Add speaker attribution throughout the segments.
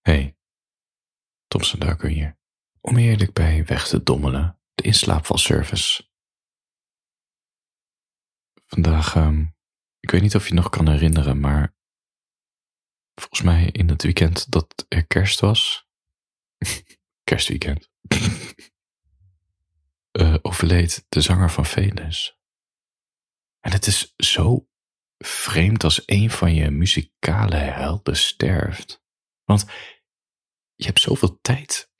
Speaker 1: Hey, Thompson Duiker hier. Om eerlijk bij weg te dommelen, de inslaapvalservice. Vandaag, ehm, ik weet niet of je nog kan herinneren, maar volgens mij in het weekend dat er kerst was, kerstweekend, uh, overleed de zanger van Venus. En het is zo vreemd als een van je muzikale helden sterft. Want je hebt zoveel tijd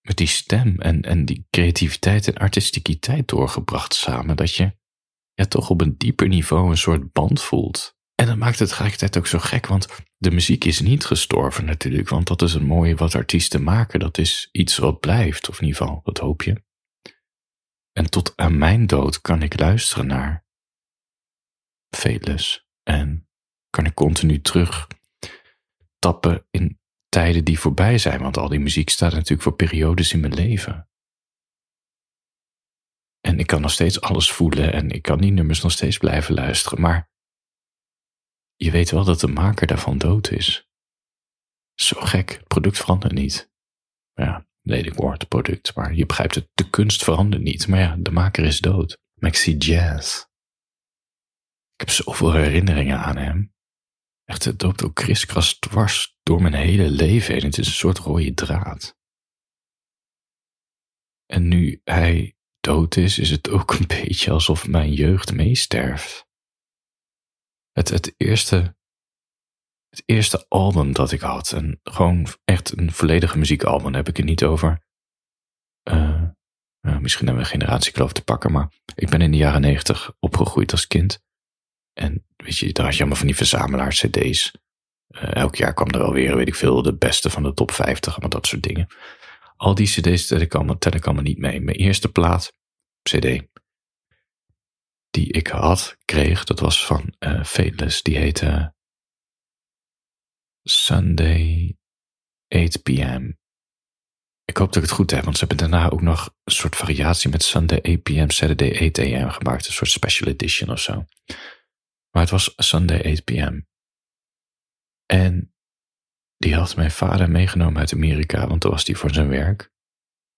Speaker 1: met die stem en, en die creativiteit en artisticiteit doorgebracht samen, dat je ja, toch op een dieper niveau een soort band voelt. En dat maakt het tegelijkertijd ook zo gek, want de muziek is niet gestorven natuurlijk, want dat is het mooie wat artiesten maken. Dat is iets wat blijft, of in ieder geval, dat hoop je. En tot aan mijn dood kan ik luisteren naar Velus en kan ik continu terug tappen in tijden die voorbij zijn, want al die muziek staat natuurlijk voor periodes in mijn leven. En ik kan nog steeds alles voelen en ik kan die nummers nog steeds blijven luisteren, maar je weet wel dat de maker daarvan dood is. Zo gek, het product verandert niet. Ja, lelijk woord, product, maar je begrijpt het, de kunst verandert niet. Maar ja, de maker is dood. Maxi Jazz. Ik heb zoveel herinneringen aan hem. Echt, het loopt ook kriskras dwars door mijn hele leven heen. Het is een soort rode draad. En nu hij dood is, is het ook een beetje alsof mijn jeugd meesterft. Het, het, eerste, het eerste album dat ik had, en gewoon echt een volledige muziekalbum, daar heb ik het niet over. Uh, uh, misschien hebben we een generatiekloof te pakken, maar ik ben in de jaren negentig opgegroeid als kind. En weet je, daar had je allemaal van die verzamelaars cd's. Uh, elk jaar kwam er alweer, weet ik veel, de beste van de top 50, allemaal dat soort dingen. Al die cd's tel ik allemaal, tel ik allemaal niet mee. Mijn eerste plaat, cd, die ik had, kreeg, dat was van uh. Die heette Sunday 8 p.m. Ik hoop dat ik het goed heb, want ze hebben daarna ook nog een soort variatie met Sunday 8 p.m. Saturday 8 a.m. gemaakt. Een soort special edition of zo. Maar het was Sunday 8 p.m. En die had mijn vader meegenomen uit Amerika, want toen was hij voor zijn werk.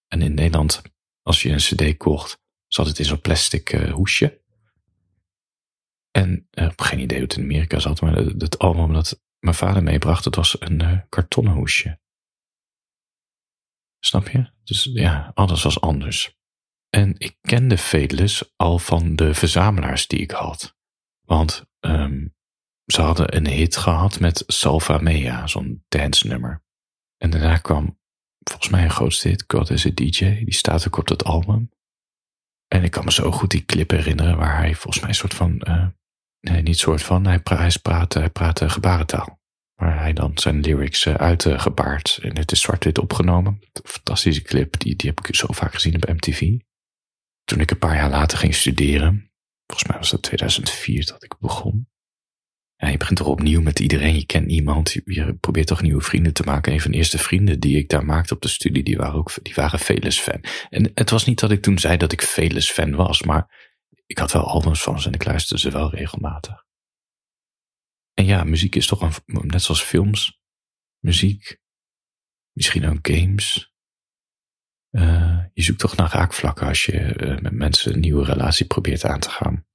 Speaker 1: En in Nederland, als je een cd kocht, zat het in zo'n plastic uh, hoesje. En uh, geen idee hoe het in Amerika zat, maar het, het album dat mijn vader meebracht, het was een uh, kartonnen hoesje. Snap je? Dus ja, alles was anders. En ik kende Vedelus al van de verzamelaars die ik had. Want um, ze hadden een hit gehad met Salva Mea, zo'n dance nummer. En daarna kwam volgens mij een grootste hit, God is a DJ. Die staat ook op dat album. En ik kan me zo goed die clip herinneren waar hij volgens mij een soort van, uh, nee niet soort van, hij, pra hij praatte, hij praatte gebarentaal. Waar hij dan zijn lyrics uh, uitgebaard. en het is zwart-wit opgenomen. Fantastische clip, die, die heb ik zo vaak gezien op MTV. Toen ik een paar jaar later ging studeren, volgens mij was dat 2004 dat ik begon. Ja, je begint toch opnieuw met iedereen, je kent niemand, je, probeert toch nieuwe vrienden te maken. Een van de eerste vrienden die ik daar maakte op de studie, die waren ook die waren Velus fan. En het was niet dat ik toen zei dat ik Velus fan was, maar ik had wel albums van ze en ik luisterde ze wel regelmatig. En ja, muziek is toch een, net zoals films, muziek, misschien ook games. Uh, je zoekt toch naar raakvlakken als je uh, met mensen een nieuwe relatie probeert aan te gaan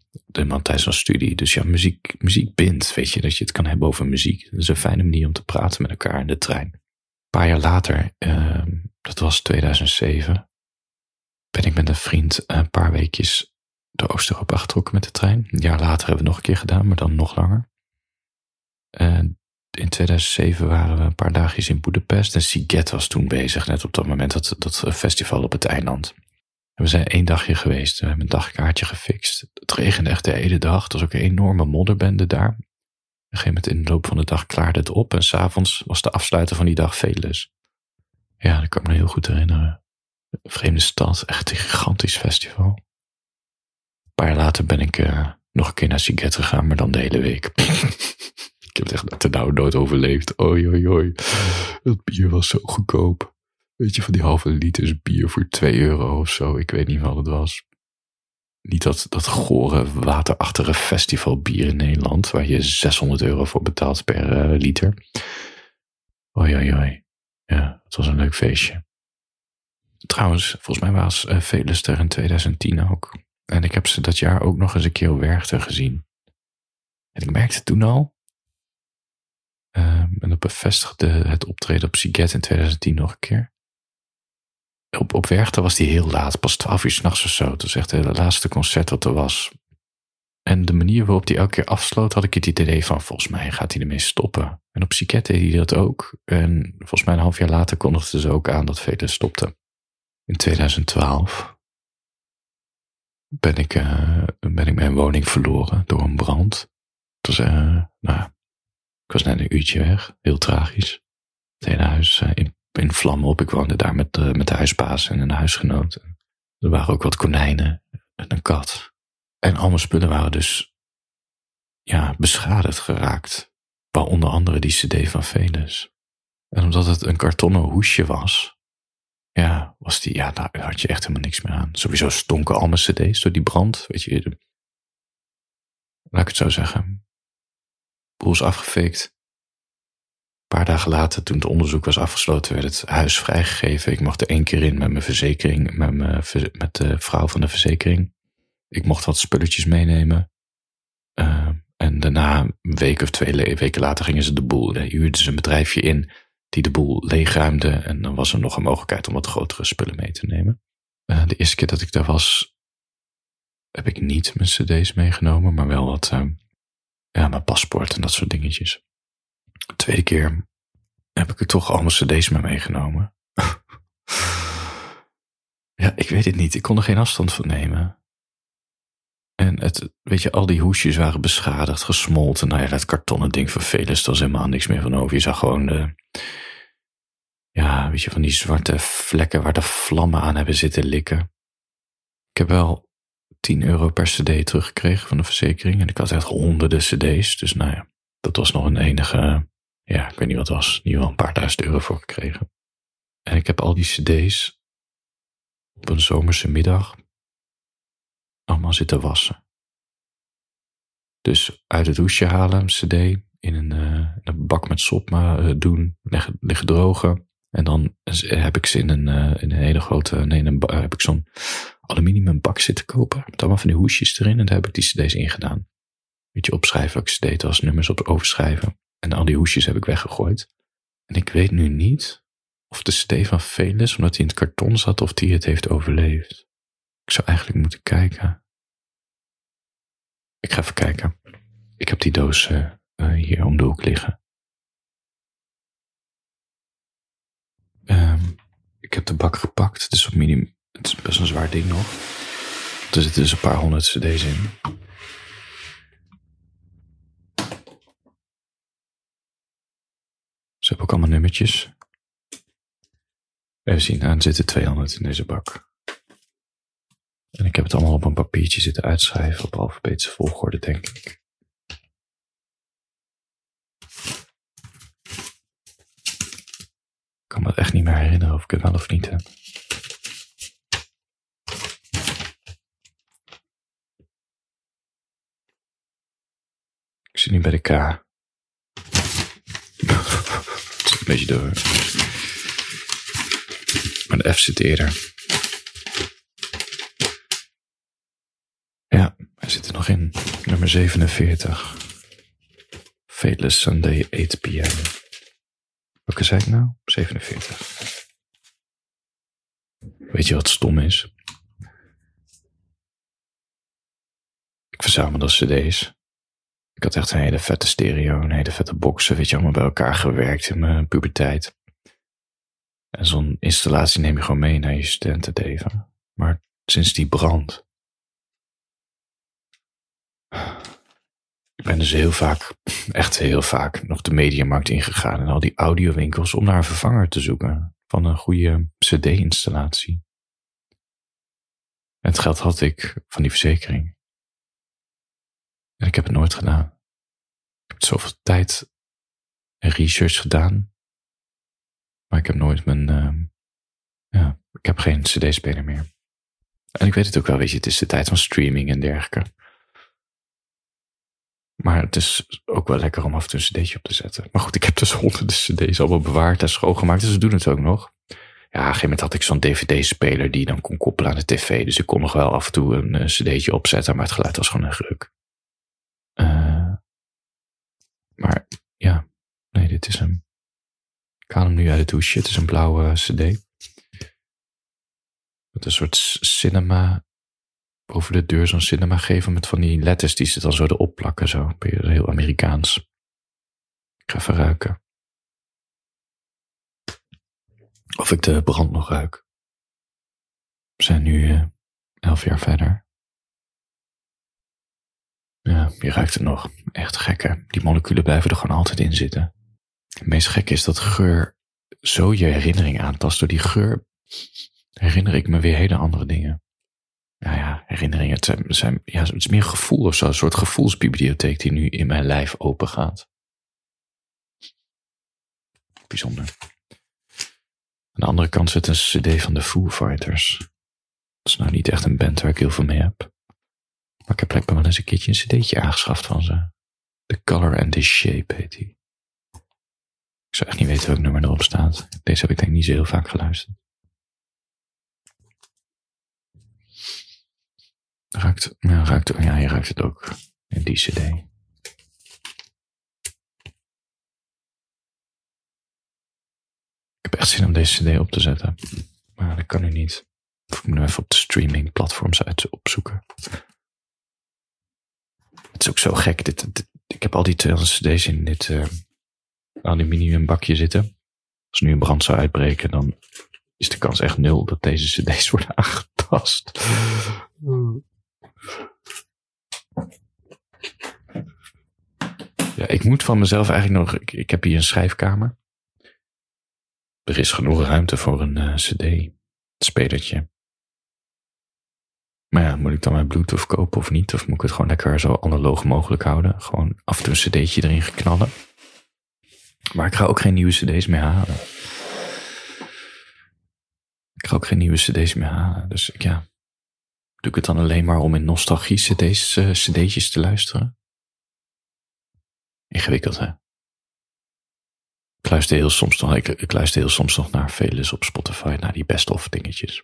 Speaker 1: man tijdens een studie. Dus ja, muziek, muziek bindt, weet je, dat je het kan hebben over muziek. Dat is een fijne manier om te praten met elkaar in de trein. Een paar jaar later, uh, dat was 2007, ben ik met een vriend een paar weekjes door Oost-Europa getrokken met de trein. Een jaar later hebben we nog een keer gedaan, maar dan nog langer. En in 2007 waren we een paar dagjes in Budapest en Siget was toen bezig, net op dat moment dat, dat festival op het eiland we zijn één dagje geweest. We hebben een dagkaartje gefixt. Het regende echt de hele dag. Het was ook een enorme modderbende daar. Op een gegeven moment in de loop van de dag klaarde het op. En s'avonds was de afsluiter van die dag Velus. Ja, dat kan ik me heel goed herinneren. vreemde stad, echt een gigantisch festival. Een paar jaar later ben ik uh, nog een keer naar Siget gegaan, maar dan de hele week. heb het echt ten nauw nooit overleefd. Dat bier was zo goedkoop. Weet je, van die halve liters bier voor 2 euro of zo. Ik weet niet wat het was. Niet dat, dat gore, waterachtige festivalbier in Nederland, waar je 600 euro voor betaalt per uh, liter. Oi. Ja, het was een leuk feestje. Trouwens, volgens mij was uh, Velus er in 2010 ook. En ik heb ze dat jaar ook nog eens een keer op Werchter gezien. En ik merkte toen al, uh, en dat bevestigde het optreden op Siget in 2010 nog een keer. Op, op Werchter was die heel laat, pas 12 uur s'nachts of zo. Dat was echt het laatste concert wat er was. En de manier waarop hij elke keer afsloot, had ik het idee van, volgens mij gaat hij ermee stoppen. En op Psychiat deed hij dat ook. En volgens mij een half jaar later kondigden ze ook aan dat velen stopten. In 2012 ben ik, uh, ben ik mijn woning verloren door een brand. Het was, uh, nou, ik was net een uurtje weg, heel tragisch. Het hele huis uh, in, in vlammen op. Ik woonde daar met, met de huisbaas en een huisgenoot. Er waren ook wat konijnen en een kat. En al mijn spullen waren dus ja, beschadigd geraakt. Waaronder andere die cd van Venus. En omdat het een kartonnen hoesje was, ja, was die, ja, daar had je echt helemaal niks meer aan. Sowieso stonken al cd's door die brand, weet je. laat ik het zo zeggen. Boel is afgefikt. Een paar dagen later, toen het onderzoek was afgesloten, werd het huis vrijgegeven. Ik mocht er één keer in met mijn verzekering, met, mijn, met de vrouw van de verzekering. Ik mocht wat spulletjes meenemen. Uh, en daarna, een week of twee weken later, gingen ze de boel. Uh, huurden ze een bedrijfje in die de boel leegruimde. En dan was er nog een mogelijkheid om wat grotere spullen mee te nemen. Uh, de eerste keer dat ik daar was, heb ik niet mijn cd's meegenomen, maar wel wat, uh, ja, mijn paspoort en dat soort dingetjes. De tweede keer heb ik er toch allemaal cd's mee meegenomen. ja, ik weet het niet. Ik kon er geen afstand van nemen. En het, weet je, al die hoesjes waren beschadigd, gesmolten. Nou ja, dat kartonnen ding van Velus, was helemaal niks meer van over. Je zag gewoon de, ja, weet je, van die zwarte vlekken waar de vlammen aan hebben zitten likken. Ik heb wel 10 euro per cd teruggekregen van de verzekering. En ik had echt honderden cd's. Dus nou ja, dat was nog een enige, ja, ik weet niet wat het was. In ieder geval een paar duizend euro voor gekregen. En ik heb al die cd's op een zomerse middag allemaal zitten wassen. Dus uit het hoesje halen, cd, in een, uh, een bak met sop maar, uh, doen, liggen, liggen drogen. En dan heb ik ze in een, in een hele grote, nee, een, heb ik zo'n aluminium bak zitten kopen. Met allemaal van die hoesjes erin en daar heb ik die cd's in gedaan. Weet je, opschrijven welke cd het was, nummers op overschrijven. En al die hoesjes heb ik weggegooid. En ik weet nu niet of de cd van Felis, omdat hij in het karton zat, of die het heeft overleefd. Ik zou eigenlijk moeten kijken. Ik ga even kijken. Ik heb die doos uh, hier om de hoek liggen. Um, ik heb de bak gepakt. Het is, op minimum, het is best een zwaar ding nog. Er zitten dus een paar honderd cd's in. Ze hebben ook allemaal nummertjes. Even zien, er zitten 200 in deze bak. En ik heb het allemaal op een papiertje zitten uitschrijven op alfabetische volgorde, denk ik. Kan me echt niet meer herinneren of ik het wel of niet heb. Ik zit nu bij de K. het is een beetje door. Maar de F zit eerder. zit er nog in. Nummer 47. Fateless Sunday 8 p.m. Welke zei ik nou? 47. Weet je wat stom is? Ik verzamelde cd's. Ik had echt een hele vette stereo, een hele vette boxen, weet je, allemaal bij elkaar gewerkt in mijn puberteit. En zo'n installatie neem je gewoon mee naar je studentenleven. Maar sinds die brand ik ben dus heel vaak, echt heel vaak, nog de mediamarkt ingegaan en al die audiowinkels om naar een vervanger te zoeken van een goede CD-installatie. En het geld had ik van die verzekering. En ik heb het nooit gedaan. Ik heb zoveel tijd en research gedaan, maar ik heb nooit mijn, uh, ja, ik heb geen CD-speler meer. En ik weet het ook wel, weet je, het is de tijd van streaming en dergelijke. Maar het is ook wel lekker om af en toe een cd'tje op te zetten. Maar goed, ik heb dus honderden cd's allemaal bewaard en schoongemaakt. Dus we doen het ook nog. Ja, op een gegeven moment had ik zo'n dvd-speler die dan kon koppelen aan de tv. Dus ik kon nog wel af en toe een, cd'tje opzetten, maar het geluid was gewoon een gruk. Uh, maar ja, nee, dit is hem. Ik haal hem nu uit de douche. Het is een blauwe cd. Met een soort cinema over de deur zo'n cinema geven met van die letters die ze dan zo erop plakken. Zo. Heel Amerikaans. Ik ga even ruiken. Of ik de brand nog ruik. We zijn nu uh, elf jaar verder. Ja, je ruikt het nog. Echt gekke. Die moleculen blijven er gewoon altijd in zitten. Het meest gekke is dat geur zo je herinnering aantast. Door die geur herinner ik me weer hele andere dingen herinneringen. Het, zijn, ja, het is meer gevoel of zo. Een soort gevoelsbibliotheek die nu in mijn lijf open gaat. Bijzonder. Aan de andere kant zit een cd van de Foo Fighters. Dat is nou niet echt een band waar ik heel veel mee heb. Maar ik heb blijkbaar wel eens een keertje een cd'tje aangeschaft van ze. The Color and the Shape heet die. Ik zou echt niet weten welk nummer erop staat. Deze heb ik denk ik niet zo heel vaak geluisterd. Ruikt, ja, ruikt, ja, je ruikt het ook in die cd. Ik heb echt zin om deze cd op te zetten. Maar dat kan nu niet. Of ik moet nu even op de streaming platforms uit opzoeken. Het is ook zo gek. Dit, ik heb al die 200 cd's in dit uh, aluminium bakje zitten. Als nu een brand zou uitbreken, dan is de kans echt nul dat deze cd's worden aangetast. Ja, ik moet van mezelf eigenlijk nog. Ik, heb hier een schrijfkamer. Er is genoeg ruimte voor een uh, CD-spelertje. Maar ja, moet ik dan mijn Bluetooth kopen of niet? Of moet ik het gewoon lekker zo analoog mogelijk houden? Gewoon af en toe een CD'tje erin geknallen. Maar ik ga ook geen nieuwe CD's meer halen. Ik ga ook geen nieuwe CD's meer halen. Dus ja, Doe ik het dan alleen maar om in nostalgie cd's, uh, cd'tjes te luisteren? Ingewikkeld, hè? Ik luister heel soms nog, ik, luister heel soms nog naar Velis op Spotify, naar die best-of dingetjes.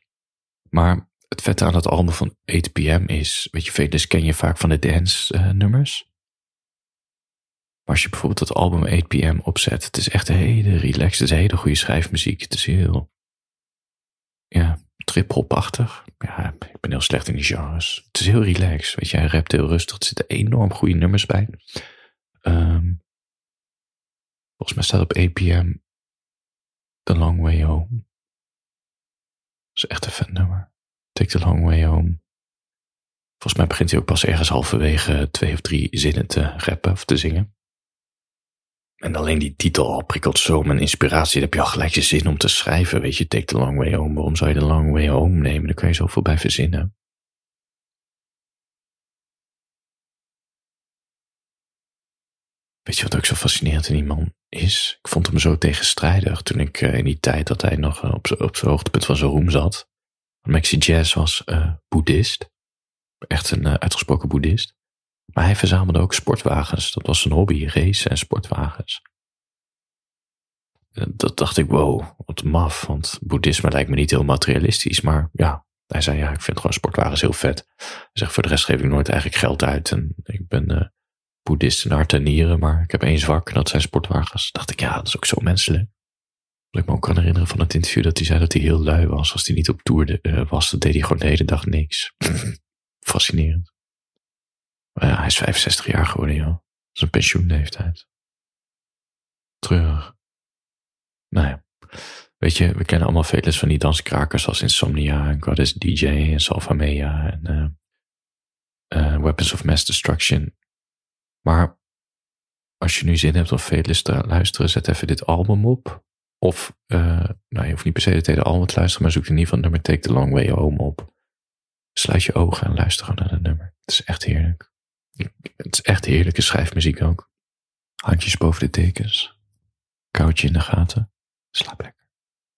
Speaker 1: Maar het vette aan het album van 8pm is, weet je, Velis ken je vaak van de dance uh, nummers. Maar als je bijvoorbeeld het album 8pm opzet, het is echt hele relaxed, het is hele goede schrijfmuziek. Het is heel, ja, trip-hopachtig. Ja, ik ben heel slecht in die genres. Het is heel relaxed. Weet je, hij rapt heel rustig. Er zitten enorm goede nummers bij. Um, volgens mij staat op APM The Long Way Home. Dat is echt een vet nummer. Take the Long Way Home. Volgens mij begint hij ook pas ergens halverwege twee of drie zinnen te rappen of te zingen. En alleen die titel al prikkelt zo mijn inspiratie. Dan heb je al gelijk je zin om te schrijven. Weet je, take the long way home. Waarom zou je de long way home nemen? Daar kan je zoveel bij verzinnen. Weet je wat ook zo fascinerend in die man is? Ik vond hem zo tegenstrijdig toen ik uh, in die tijd dat hij nog uh, op, op zijn hoogtepunt van zijn roem zat. Maxi Jazz was uh, boeddhist. Echt een uitgesproken boeddhist. Maar hij verzamelde ook sportwagens. Dat was zijn hobby, race en sportwagens. Dat dacht ik, wow, wat maf. Want boeddhisme lijkt me niet heel materialistisch. Maar ja, hij zei, ja, ik vind gewoon sportwagens heel vet. Hij zegt, voor de rest geef ik nooit eigenlijk geld uit. En ik ben uh, boeddhist in hart en nieren, maar ik heb één zwak. En dat zijn sportwagens. Dacht ik, ja, dat is ook zo menselijk. Wat ik me ook kan herinneren van het interview dat hij zei dat hij heel lui was. Als hij niet op tour uh, was, dan deed hij gewoon de hele dag niks. Fascinerend. Maar ja, hij is 65 jaar geworden, joh. Dat is een pensioenleeftijd. Treurig. Nou ja. Weet je, we kennen allemaal vele van die danskrakers als Insomnia en Goddess DJ en Salvamea en uh, uh, Weapons of Mass Destruction. Maar als je nu zin hebt om Velis te luisteren, zet even dit album op. Of, uh, nou, je hoeft niet per se het hele album te luisteren, maar zoek in ieder geval nummer Take the Long Way Home op. Sluit je ogen en luister gewoon naar het nummer. Het is echt heerlijk. Het is echt heerlijke schrijfmuziek ook. Handjes boven de dekens. Koudje in de gaten. Slaap lekker.